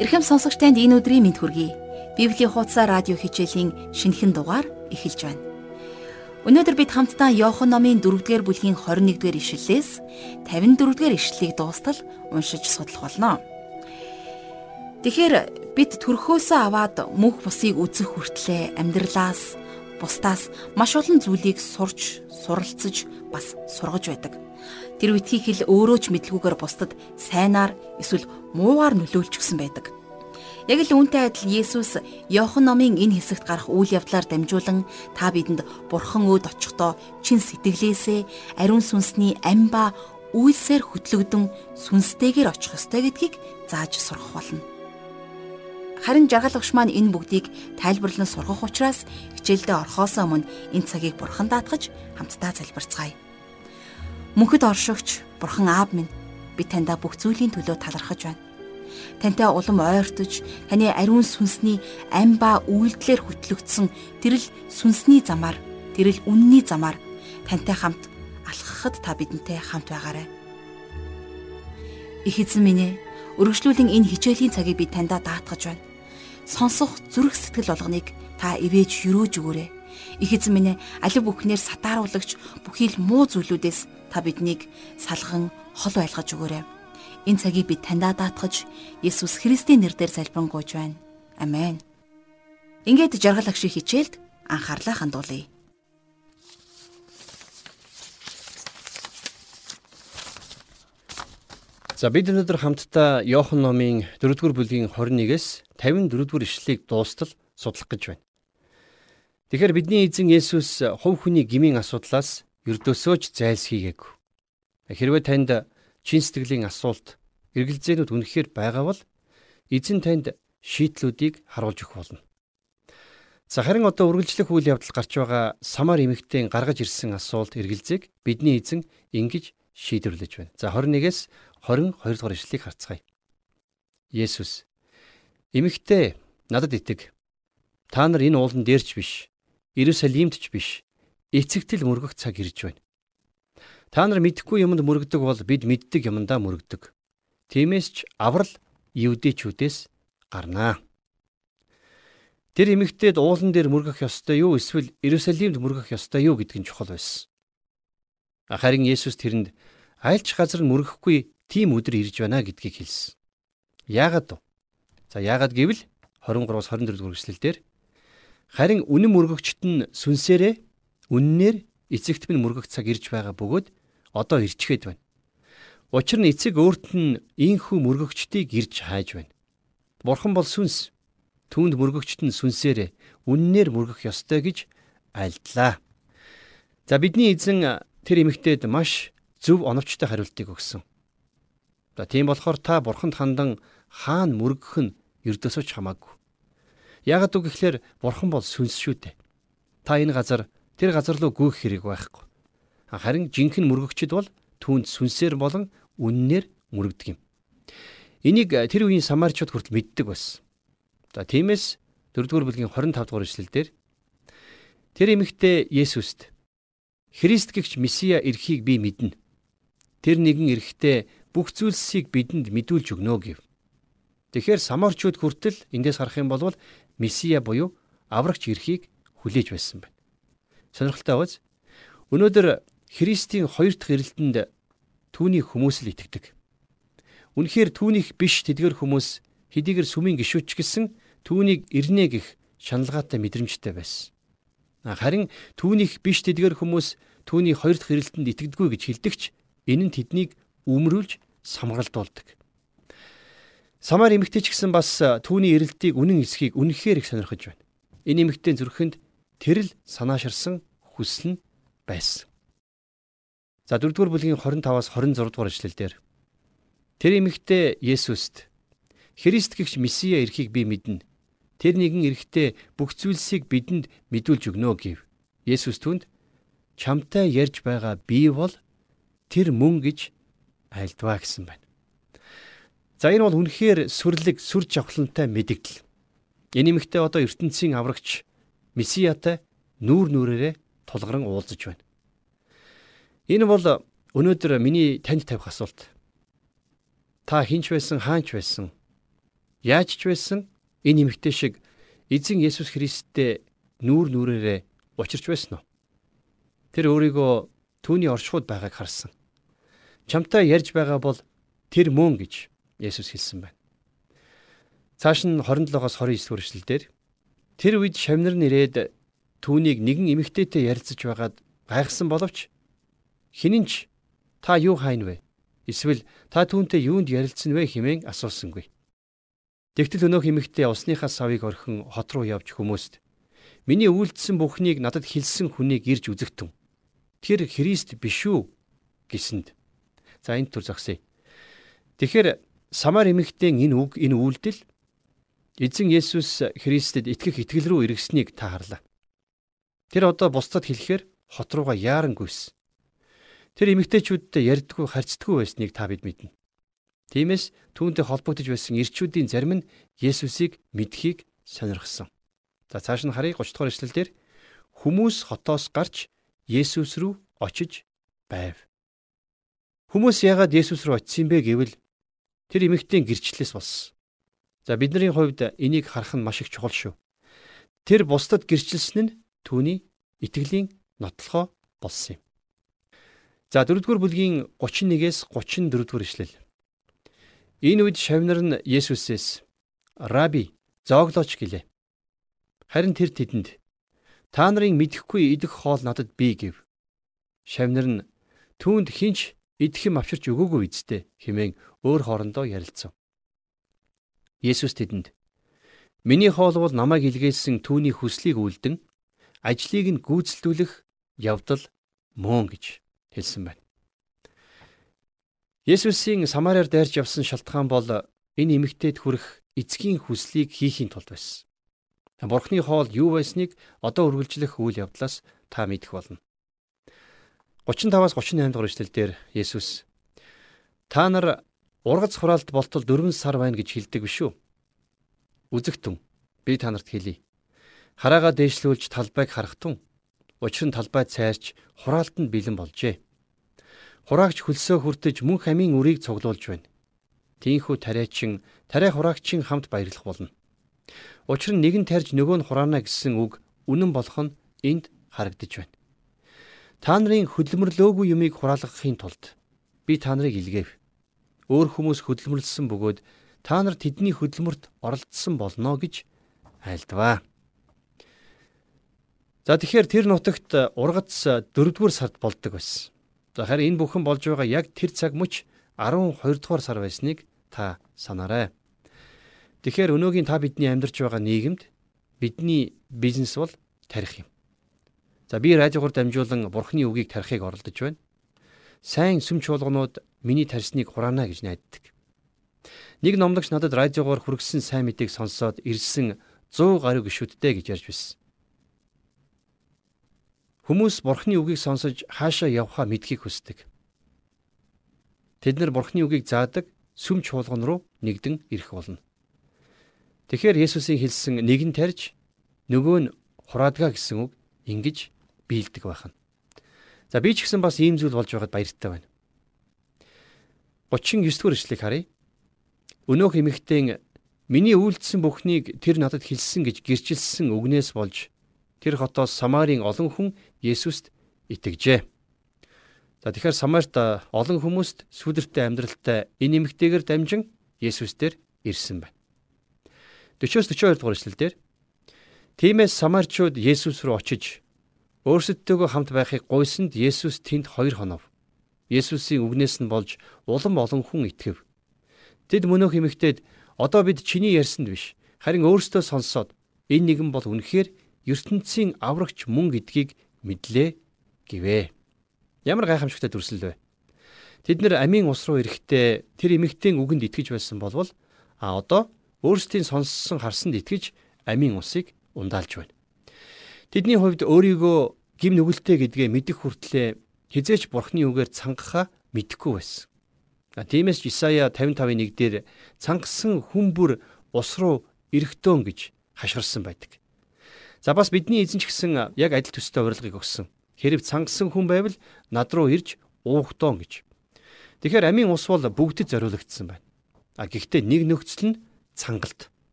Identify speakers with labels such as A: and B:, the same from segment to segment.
A: Ирхэм сонсогч танд энэ өдрийн мэд хүргэе. Библийн хуудасаа радио хичээлийн шинэхэн дугаар эхэлж байна. Өнөөдөр бид хамтдаа Иохан номын 4-р бүлгийн 21-р ишлэлээс 54-р ишлэлийг дуустал уншиж судлах болно. Тэгэхээр бид төрхөөсөө аваад мөнх бусыг үзэх хүртлээр амьдралаас бусдаас маш олон зүйлийг сурч, суралцж, бас сургаж байдаг. Тэр үтхий хэл өөрөө ч мэдлгүйгээр бусдад сайнаар эсвэл муугаар нөлөөлчихсөн байдаг. Яг л үүнтэй адил Есүс Иохан номын энэ хэсэгт гарах үйл явдлаар дамжуулан та бидэнд Бурхан өөд очихдоо чин сэтгэлээсээ ариун сүнсний амь ба үйлсээр хөтлөгдөн сүнстэйгээр очих ёстой гэдгийг зааж сургах болно. Харин жаргал багш маань энэ бүгдийг тайлбарлан сургах учраас хичээлдээ орхоос өмнө энэ цагийг бурхан даатгаж хамтдаа залбирцгаая. Мөнхөд оршигч Бурхан Аав минь би таньда бүх зүйлийн төлөө талархаж байна. Тантай улам ойртож, таны ариун сүнсний ам ба үйлдэлээр хөтлөгдсөн тэрл сүнсний замаар, тэрл үнний замаар тантай хамт алхахад та бидэнтэй хамт байгаарай. Их эзэн минь ээ, өргөжлүүлэн энэ хичээлийн цагийг би таньда даатгаж байна. Сонсох зүрх сэтгэл болгоныг та ивэж юрөөж өгөөрэй. Их эзэн минь алив бүхнээр сатааруулагч бүхий л муу зүйлүүдээс та биднийг салган хол байлгаж өгөөрэй. Энэ цагийг бид таньдаа даатгаж Есүс Христийн нэрээр залбирanгуйж байна. Амен. Ингээд жаргал агшиг хичээлд анхаарлаа хандуулъя.
B: За бид өнөөдөр хамтдаа Иохан номын 4-р бүлгийн 21-с 54-р ишлэлийг дуустал судлах гэж байна. Тэгэхээр бидний эзэн Есүс хувь хүний гмийн асуудлаас ердөөсөө ч зайлсхийгээгүй. Хэрвээ танд чин сэтгэлийн асуулт, эргэлзээнүүд үнэхээр байгаа бол эзэн танд шийдлүүдийг харуулж өгөх болно. За харин одоо үргэлжлэх үйл явдал гарч байгаа самар эмэгтэйн гаргаж ирсэн асуулт эргэлзээг бидний эзэн ингэж шийдвэрлэж байна. За 21-с 22 дугаар ишлэлийг харцгаая. Есүс эмэгтэй надад итэг. Та нар энэ уулан дээрч биш, Иерусалимд ч биш, эцэгтэл мөргөх цаг ирж байна. Та нар мэдхгүй юмд мөргөдөг бол бид мэддэг юмдаа мөргөдөг. Тиймээс ч аврал евдэчүүдээс гарнаа. Тэр эмэгтэйд уулан дээр мөргөх ёстой юу эсвэл Иерусалимд мөргөх ёстой юу гэдг нь чухал байсан. Харин Есүс тэрэнд айлч газар мөргөхгүй тийм өдөр ирж байна гэдгийг хэлсэн. Яагаад вэ? За яагаад гэвэл 23-аас 24 дугаар эшлэлдэр харин үнэн мөргөгчт нь сүнсээрээ Үннээр эцэгт минь мөргөх цаг ирж байгаа бөгөөд одоо ирчгээд байна. Учир нь эцэг өөрт нь ийхүү мөргөгчдийг ирж хайж байна. Бурхан бол сүнс. Түүнд мөргөгчт нь сүнсээр үннээр мөргөх ёстой гэж альдлаа. За бидний эзэн тэр эмэгтэйд маш зөв оновчтой хариултыг өгсөн. За тийм болохоор та бурханд хандан хаана мөргөх нь ердөөсөө ч хамаагүй. Яагад үг гэхээр бурхан бол сүнс шүү дээ. Та энэ газар тэр газар руу гүйх хэрэг байхгүй. Харин жинхэнэ мөргөгчд бол түүнд сүнсээр болон үннээр мөрөгдөг юм. Энийг тэр үеийн самарчууд хүртэл мэддэг байсан. За тиймээс 4-р бүлгийн 25 дугаар эшлэлдэр тэр эмэгтэй Есүст Христ гэгч Месиа эрхийг би мэднэ. Тэр нэгэн эрэхтэй бүх зүйлсийг бидэнд мэдүүлж өгнө гэв. Тэгэхээр самарчууд хүртэл эндээс харах юм бол Месиа буюу аврагч эрхийг хүлээж байсан байна. Сонирхолтой байгааз өнөөдөр Христийн хоёр дахь ирэлтэнд түүний хүмүүс л итгэдэг. Үнэхээр түүнийх биш тэдгэр хүмүүс хэдийгээр сүмийн гişүч гэсэн түүнийг ирнэ гэх шаналгаатай мэдрэмжтэй байсан. Харин түүнийх биш тэдгэр хүмүүс түүний хоёр дахь ирэлтэнд итгэдэггүй гэж хэлдэгч энэ нь тэднийг өмрүүлж самгаалдуулдаг. Самар эмэгтэй ч гэсэн бас түүний ирэлтийг үнэн эсхийг үнэхээр их сонирхож байна. Энэ эмэгтэй зүрхэнд тэрл санааширсан хүсэл нь байсан. За 4-р бүлгийн 25-аас 26 дугаар эшлэлдэр Тэр эмэгтэй Есүст Христ гэгч Месиа эрхийг би мэднэ. Тэр нэгэн эрэхтэй бүх зүйлсийг бидэнд мэдүүлж өгнө гэв. Есүс түнд чамтай ярьж байгаа би бол тэр мөн гэж айлдваа гэсэн байна. За энэ бол үнэхээр сүрлэг сүр жавхлантай мэдэгдэл. Энэ эмэгтэй одоо ертөнцийн аврагч Месиатай нүүр нүрээрээ тулгаран уулзаж байна. Энэ бол өнөөдөр миний танд тавих асуулт. Та хинч байсан, хаанч байсан? яаж ч байсан энэ эмэгтэй шиг эзэн Есүс Христтэй нүүр нүрээрээ учирч байсан уу? Тэр өөрийгөө түүний оршихуйд байгааг харсан. Чамтай ярьж байгаа бол тэр мөн гэж Есүс хэлсэн байна. Цааш нь 27-оос 29 хүртэл дээр тэр үед шавнар нэрээд түүнийг нэгэн эмэгтэйтэй ярилцаж байгаад гайхсан боловч хинэнч та юу хайна вэ? Эсвэл та түүнтэй юунд ярилцсан вэ хэмээн асуусангүй. Тэгтэл өнөөх эмэгтэй усныхаа савыг орхин хот руу явж хүмүүст миний үйлдэлсэн бүхнийг надад хэлсэн хүнийг ирж үзэгтэн. Тэр Христ биш үү гэсэнд. За энэ төр зогсъё. Тэгэхээр Самар эмэгтэй энэ үг энэ үйлдэл эзэн Есүс Христэд итгэх итгэл рүү эргэснийг та харлаа. Тэр одоо бусдад хэлэхээр хот руугаа яаран гүйсэн. Тэр эмэгтэйчүүдтэй ярьдггүй харьцдаггүй байсныг та бид мэднэ. Тиймээс түүнтэй холбогдож байсан ирчүүдийн зарим нь Есүсийг мэдхийг сонирхсан. За цааш нь харъя 30 дугаар эшлэлдэр хүмүүс хотоос гарч Есүс рүү очиж байв. Хүмүүс яагаад Есүс рүү очисон бэ гэвэл тэр эмэгтэй гэрчлэлээс болсон. За бидний хувьд энийг харах нь маш их чухал шүү. Тэр бусдад гэрчилсэн нь түүний итгэлийн нотлохоо болсон юм. За 4-р бүлгийн 31-ээс 34-р ишлэл. Энэ үед шавнар нь Есүсээс "Раби, зооглооч" гэлээ. Харин тэр тэдэнд "Та нарын мэдэхгүй идэх хоол надад бий" гэв. Шавнар нь түүнд хинч идэх юм авчирч өгөөгүй үсттэй хэмээн өөр хоорондоо ярилцав. Есүс тэдэнд "Миний хоол бол намайг илгээсэн түүний хүслийг үлдэн ажлыг нь гүйцэлдүүлэх явдал мөн" гэж хэлсэн байна. Есүсийн Самариар дайрч явсан шалтгаан бол энэ эмэгтэйд хүрэх эцгийн хүслийг хийхийн тулд байсан. Бурхны хоол юу байсныг одоо үргэлжлэх үйл явдлаас та мэдэх болно. 35-аас 38 дугаар эшлэлдэр Есүс та нар ургац хураалт болтол 4 сар байна гэж хэлдэг биш үү? Үзэгтэн би та нарт хэлье. Хараагаа дээшлүүлж талбайг харахтун Учир нь талбай цайрч хураалтанд бэлэн болжээ. Хураагч хөлсөө хүртэж мөн хамийн үрийг цуглуулж байна. Тийнхүү тариачин тариа хураагчийн хамт баярлах болно. Учир нь нэг нь тарьж нөгөө нь хураана гэсэн үг үнэн болох нь энд харагдаж байна. Та нарын хөдөлмөрлөөгүй юмыг хураалгахын тулд би та нарыг илгээв. Өөр хүмүүс хөдөлмөрлсөн бөгөөд та нар тэдний хөдөлмөрт оролцсон болно гэж айлдваа. За тэгэхээр тэр нутагт ургац 4-р сард болдог байсан. За харин энэ бүхэн болж байгаа яг тэр цаг мөч 12 дугаар сар байсныг та санаарай. Тэгэхээр өнөөгийн та бидний амьдарч байгаа нийгэмд бидний бизнес бол тарих юм. За би радиогоор дамжуулан бурхны үгийг тарихыг оролдож байна. Сайн сүм чуулганууд миний тарьсныг хураана гэж найддаг. Нэг номлогч надад радиогоор хүргэсэн сайн мэдээг сонсоод ирсэн 100 гаруй гişүүдтэй гэж ярьж байсан. Хүмүүс Бурхны үгийг сонсож хаашаа явхаа мэдхийг хүсдэг. Тэд нар Бурхны үгийг заадаг сүм чуулган руу нэгдэн ирэх болно. Тэгэхээр Есүсийн хэлсэн нэгэн тарьж нөгөө нь хураадгаа гэсэн үг ингэж биелдэг байна. За би ч гэсэн бас ийм зүйл болж байгаад баяртай байна. 39 дугаар эшлэгийг харъя. Өнөөх эмэгтэй миний үйлдэлсэн бүхнийг тэр надад хэлсэн гэж гэрчилсэн үгнээс болж тэр хотоос Самарын олон хүн Есүст итгэжээ. За тэгэхээр Самарт олон хүмүүст сүлэртэй амьдралтай энэ эмэгтэйгээр дамжин Есүс дээр ирсэн байна. 40-42 дугаар эшлэлдэр Тиймээс Самарчууд Есүс рүү очиж өөрсөддөө хамт байхыг гуйсанд Есүс тэнд хоёр хонов. Есүсийн үгнээс нь болж улам олон хүн итгэв. Тэд мөнөөх эмэгтэйд одоо бид чиний ярьсанд биш харин өөрсдөө сонсоод энэ нэгэн бол үнэхээр ертөнцийн аврагч мөн гэдгийг мэдлээ гэвэ. Ямар гайхамшигтай дүрслэл вэ? Тэд нэр амийн ус руу ирэхдээ тэр эмэгтэйн үгэнд итгэж байсан болвол а одоо өөрсдийн сонссон харсанд итгэж амийн усыг ундаалж байна. Тэдний хувьд өөрийгөө гим нүгэлтэй гэдгээ мэдэх хүртлээр хизээч бурхны үгээр цангахаа мэдэхгүй байсан. Тиймээс Исая 55:1 дээр цангасан хүн бүр ус руу ирэхтөн гэж хашгирсан байдаг. За бас бидний эзэн ч гэсэн яг адил төстэй урилгыг өгсөн. Хэрэг цангасан хүн байвал над руу ирж уухдоон гэж. Тэгэхээр амийн ус бол бүгдэд зориулагдсан байна. А гэхдээ нэг нөхцөл нь цангалт.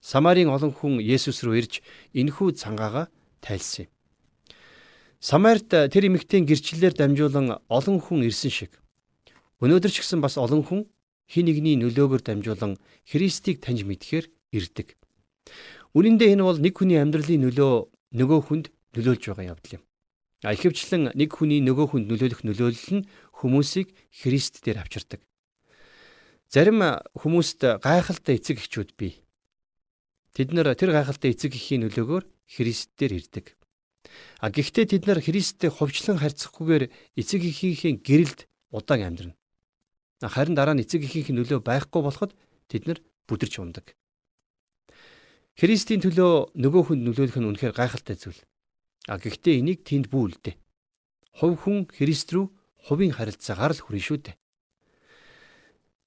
B: Самарын олон хүн Есүс рүү ирж энэхүү цангаагаа тайлсан юм. Самарт тэр эмэгтэйн гэрчлэлээр дамжуулан олон хүн ирсэн шиг. Өнөөдөр ч гэсэн бас олон хүн хин нэгний нөлөөгөөр дамжуулан Христийг таньж мэдхээр ирдэг. Үнэн дээр энэ бол нэг хүний амьдралын нөлөө нөгөө хүнд нөлөөлж байгаа явдал юм. А ихэвчлэн нэг хүний нөгөө хүнд нөлөөлөх нөлөөлөл нь хүмүүсийг Христ дээр авчирдаг. Зарим хүмүүст гайхалтай эцэг эхчүүд бий. Тэд нэр тэр гайхалтай эцэг эхийн нөлөөгөөр Христ дээр ирдэг. А гэхдээ тэд нар Христтэй хувьчлан харьцахгүйгээр эцэг эхийнхээ гэрэлд удаан амьдрна. Харин дараа нь эцэг эхийнхээ нөлөө байхгүй болоход тэд нар бүдэрч ундаг. Христийн төлөө нөгөө хүнд нөлөөлөх нь үнэхээр гайхалтай зүйл. А гэхдээ энийг тэнд бүүлдэ. Хувь хүн Христ рүү хувийн харилцаагаар л хүрэн шүү дээ.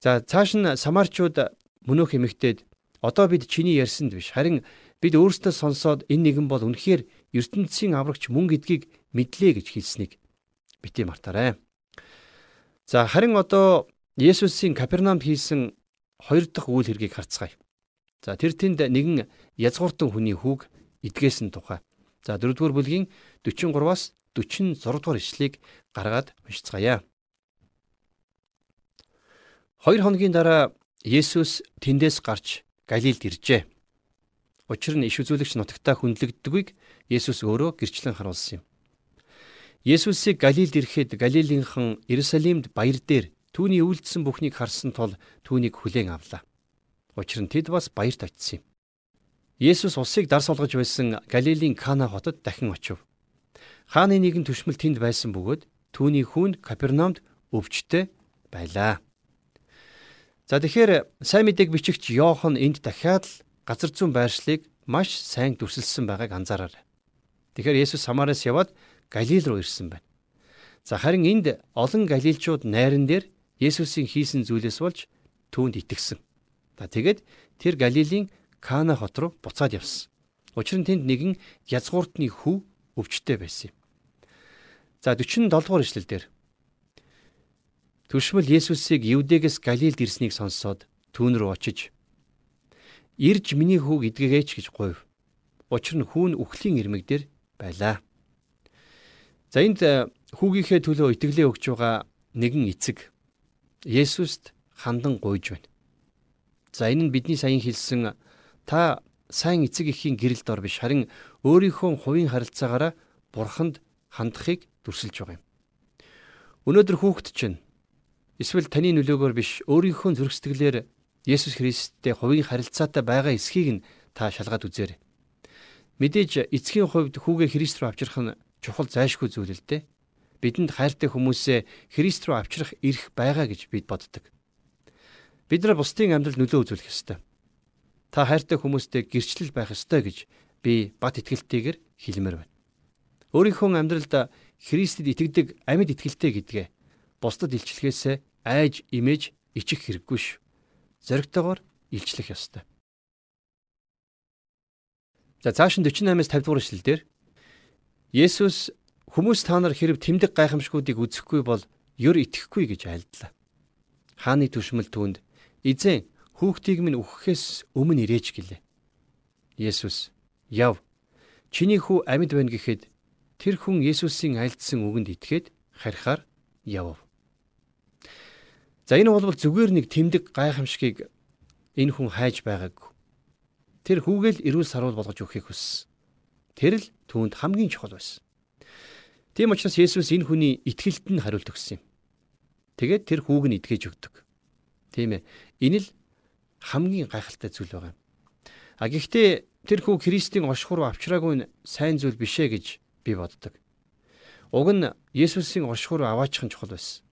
B: За цааш нь самарчууд мөнөөх эмэгтэйд одоо бид чиний ярьсанд биш харин бид өөрсдөө сонсоод энэ нэгэн бол үнэхээр ертөнцийн аврагч мөн гэдгийг мэдлээ гэж хэлснийг бити мартаарай. За харин одоо Есүсийн Капернаумд хийсэн хоёр дахь үйл хэргийг харцгаая. За тэр тэнд нэгэн язгууртан хүний хүүг эдгээсэн тухай. За 4 дугаар бүлгийн 43-аас 46 дугаар ишлэгийг гаргаад уншицгаая. Хоёр хоногийн дараа Есүс тэндээс гарч Галилд иржээ. Учир нь иш үзүүлэгч нутагтаа хүндлэгддэггүйг Есүс өөрөө гэрчлэн харуулсан юм. Есүсийг Галилд ирэхэд Галилийнхан Иерусалимд баяр дээр түүний үйлдэлсэн бүхнийг харсан тул түүнийг хүлээн авлаа. Учир нь тэд бас баярт очив юм. Есүс усыг дар сулгаж байсан Галилийн Кана хотод дахин очив. Хааны нэгэн төшмөл тэнд байсан бөгөөд түүний хүүнд Капернаумд өвчтэй байлаа. За тэгэхээр сайн мэдээг бичигч Йохан энд дахиад л газар зүүн байршлыг маш сайн дүрсэлсэн байгааг анзаараарай. Тэгэхээр Есүс Самараас яваад Галил руу ирсэн байна. За харин энд олон галилчууд найран дээр Есүсийн хийсэн зүйлээс болж түүнд итгэсэн. За тэгээд тэр Галилийн Кана хот руу буцаад явсан. Учир нь тэнд нэгэн язгууртны хүү өвчтэй байсан юм. За 47 дугаар ишлэл дээр Түшмэл Есүсийг Евдэгээс Галилд ирснийг сонсоод түүн рүү очиж Ирж миний хүүг идгээгээч гэж гуйв. Учир нь хүүн үхлийн ирмэг дээр байлаа. За энд э, хүүгийнхээ төлөө итгэлээ өгч байгаа нэгэн эцэг Есүст хандан гуйж байна. За энэ нь бидний саяхан хэлсэн та сайн эцэг эхийн гэрэлд ор биш харин өөрийнхөө хувийн харилцаагаараа бурханд хандахыг дүрсэлж байгаа юм. Өнөөдөр хүүхэд чинь эсвэл таны нөлөөгөөр биш өөрийнхөө зүрх сэтгэлээр Есүс Христтэй хувийн харилцаатай байгаа эсхийг нь та шалгаад үзээрэй. Мэдээж эцгийн хувьд хүүгээ Христ рүү авчрах нь чухал зайлшгүй зүйл л дээ. Бидэнд хайртай хүмүүсээ Христ рүү авчрах эрх байгаа гэж бид боддог. Бид нар бусдын амьдрал нөлөө үзүүлэх ёстой. Та хайртай хүмүүстэй гэрчлэл байх ёстой гэж би бат итгэлтэйгээр хэлмээр байна. Өөрийнхөө амьдралд Христэд итгэдэг амьд итгэлтэй гэдгээ бусдад илчлэхээс айж имэж ичих хэрэггүй шүү зоригтойгоор илчлэх ёстой. За цааш нь 48-аас 50 дугаар эшлэлдэр Есүс хүмүүс та нар хэрв тэмдэг гайхамшгуудыг үзэхгүй бол ёр итгэхгүй гэж айлдлаа. Хааны түшмэл түүнд эзэн хүүхдийг минь үхэхээс өмнө ирээч гэлээ. Есүс яв чиний хүү амьд байна гэхэд тэр хүн Есүсийн айлдсан үгэнд итгээд харихаар яв. За энэ бол зүгээр нэг тэмдэг гайхамшигыг энэ хүн хайж байгаагүй. Тэр хүүгээл эрүүл саруул болгож өгөхийг хүссэн. Тэр л түүнд хамгийн чухал байсан. Тийм учраас Есүс энэ хүний итгэлд нь хариулт өгсөн юм. Тэгээд тэр хүүг нь идгэж өгдөг. Тийм ээ. Энэ л хамгийн гайхалтай зүйл байгаа юм. А гэхдээ тэр хүү Христийн оршихур авчраагүй нь сайн зүйл бишээ гэж би боддог. Уг нь Есүсийн оршихур аваачих нь чухал байсан.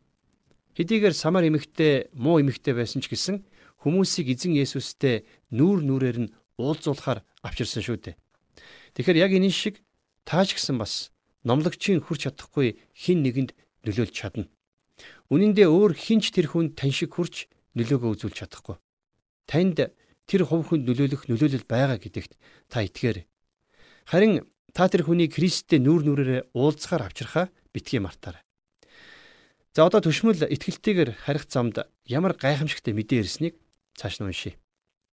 B: Хэдийгээр самар эмэгтэй муу эмэгтэй байсан ч гэсэн хүмүүсийг эзэн Есүстэй нүүр нүрээр нь уулзуулахаар авчирсан шүү дээ. Тэгэхээр яг энэ шиг тааж гисэн бас номлогчийн хүрч чадахгүй хин нэгэнд нөлөөлж чадна. Үнэн дээр өөр хинч тэр хүнд тань шиг хүрч нөлөөгөө үзүүлж чадахгүй. Танд тэр хувь хүнд нөлөөлөх нөлөөлөл байгаа гэдэгт та итгээрэй. Харин та тэр хүнийг Христтэй нүүр нүрээрээ уулзахаар авчрахаа битгий мартаарай. За одоо төшмөл ихтгэлтэйгээр харих замд ямар гайхамшигтай мэдээ ирснийг цааш нь уншийе.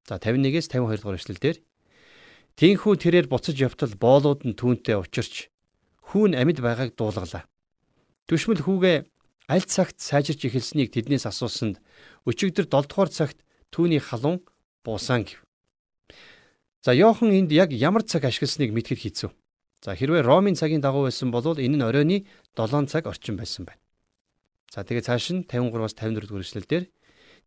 B: За 51-ээс 52 дугаар эшлэлдэр Тинхүү тэрээр буцаж явтал боолууд нь түүнтэй учирч хүүн амьд байгааг дуулгалаа. Түшмэл хүүгээ аль цагт сайжирч эхэлснийг тэднээс асуусанд өчигдөр 7 дугаар цагт түүний халуун буусан гэв. За Йохан энд яг ямар цаг ашигласныг мэдхэд хийцв. За хэрвээ Ромын цагийн дагуу байсан бол энэ нь оройны 7 цаг орчим байсан байна. За тэгээ цааш нь 53-аас 54 дугаар эшлэлдэр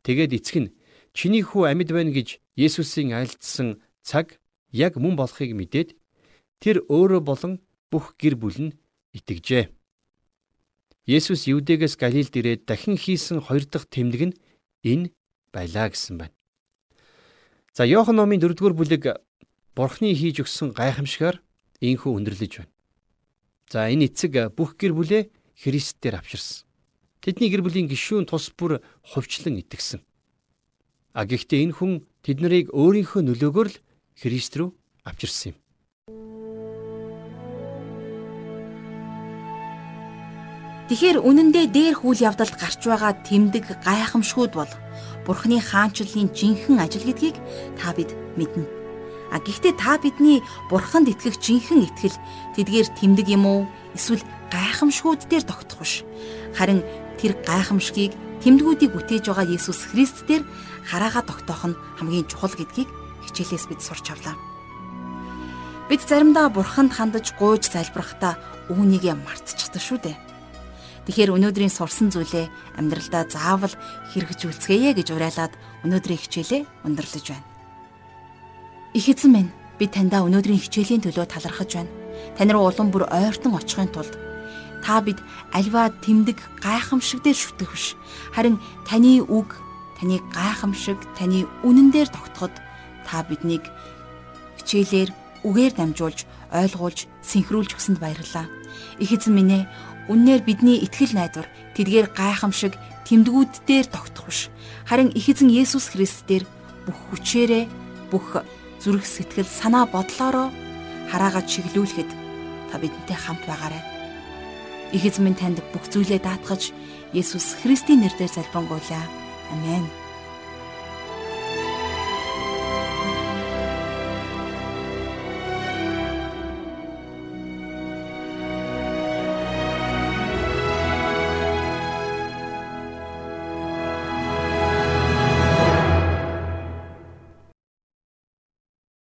B: тэгээд эцэг нь чиний хүү амьд байна гэж Есүсийн айлдсан цаг яг мөн болохыг мэдээд тэр өөрөө болон бүх гэр бүл нь итгэжээ. Есүс Юудэгээс Галилд ирээд дахин хийсэн хоёр дахь тэмдэг нь энэ байлаа гэсэн байна. За Иохан номын 4-р бүлэг Бурхны хийж өгсөн гайхамшигаар инхүү өндөрлөж байна. За энэ эцэг бүх гэр бүлээ Христээр авчирсан. Тэдний гэр бүлийн гишүүн тус бүр хувьчлан итгэсэн. А гэхдээ энэ хүн тэд нарыг өөрийнхөө нөлөөгөөр л Христ рүү авчирсан юм.
A: Тэгэхээр үнэндээ дээр хүл явдалд гарч байгаа тэмдэг гайхамшгууд бол Бурхны хаанчлалын жинхэнэ ажил гэдгийг та бид мэднэ. А гэхдээ та бидний Бурханд итгэх жинхэнэ итгэл тэдгээр тэмдэг юм уу? Эсвэл гайхамшгууд дээр тогтох биш. Харин тэр гайхамшгийг тэмдгүүдийг үтээж байгаа Есүс Христ дээр хараага тогтоох нь хамгийн чухал гэдгийг хичээлээс бид сурч авлаа. Бид заримдаа Бурханд хандаж гуйж залбирахдаа үүнийг мартчихдаг шүү дээ. Тэгэхээр өнөөдрийн сурсан зүйлээ амьдралдаа заавал хэрэгжүүлцгээе гэж уриалаад өнөөдрийн хичээлээ өндөрлөж байна. Их эзэн минь би таньда өнөөдрийн хичээлийн төлөө талархаж байна. Тань руу улам бүр ойртон очихын тулд та бид альва тэмдэг гайхамшиг дээр шүтэх биш. Харин таны үг, таны гайхамшиг, таны үнэн дээр тогтоход та биднийг хичээлээр үгээр дамжуулж, ойлгуулж, синхруулж өгсөнд баярлалаа. Их эзэн минь ээ, үннээр бидний итгэл найдвар тэдгээр гайхамшиг тэмдгүүд дээр тогтох биш. Харин их эзэн Есүс Христээр бүх хүчээрээ бүх зүрх сэтгэл санаа бодлороо хараагаад чиглүүлэхэд та бидэнтэй хамт байгаарай. Их эзэн минь танд бүх зүйлээ даатгаж Есүс Христийн нэрээр залбирanгуйлаа. Амен.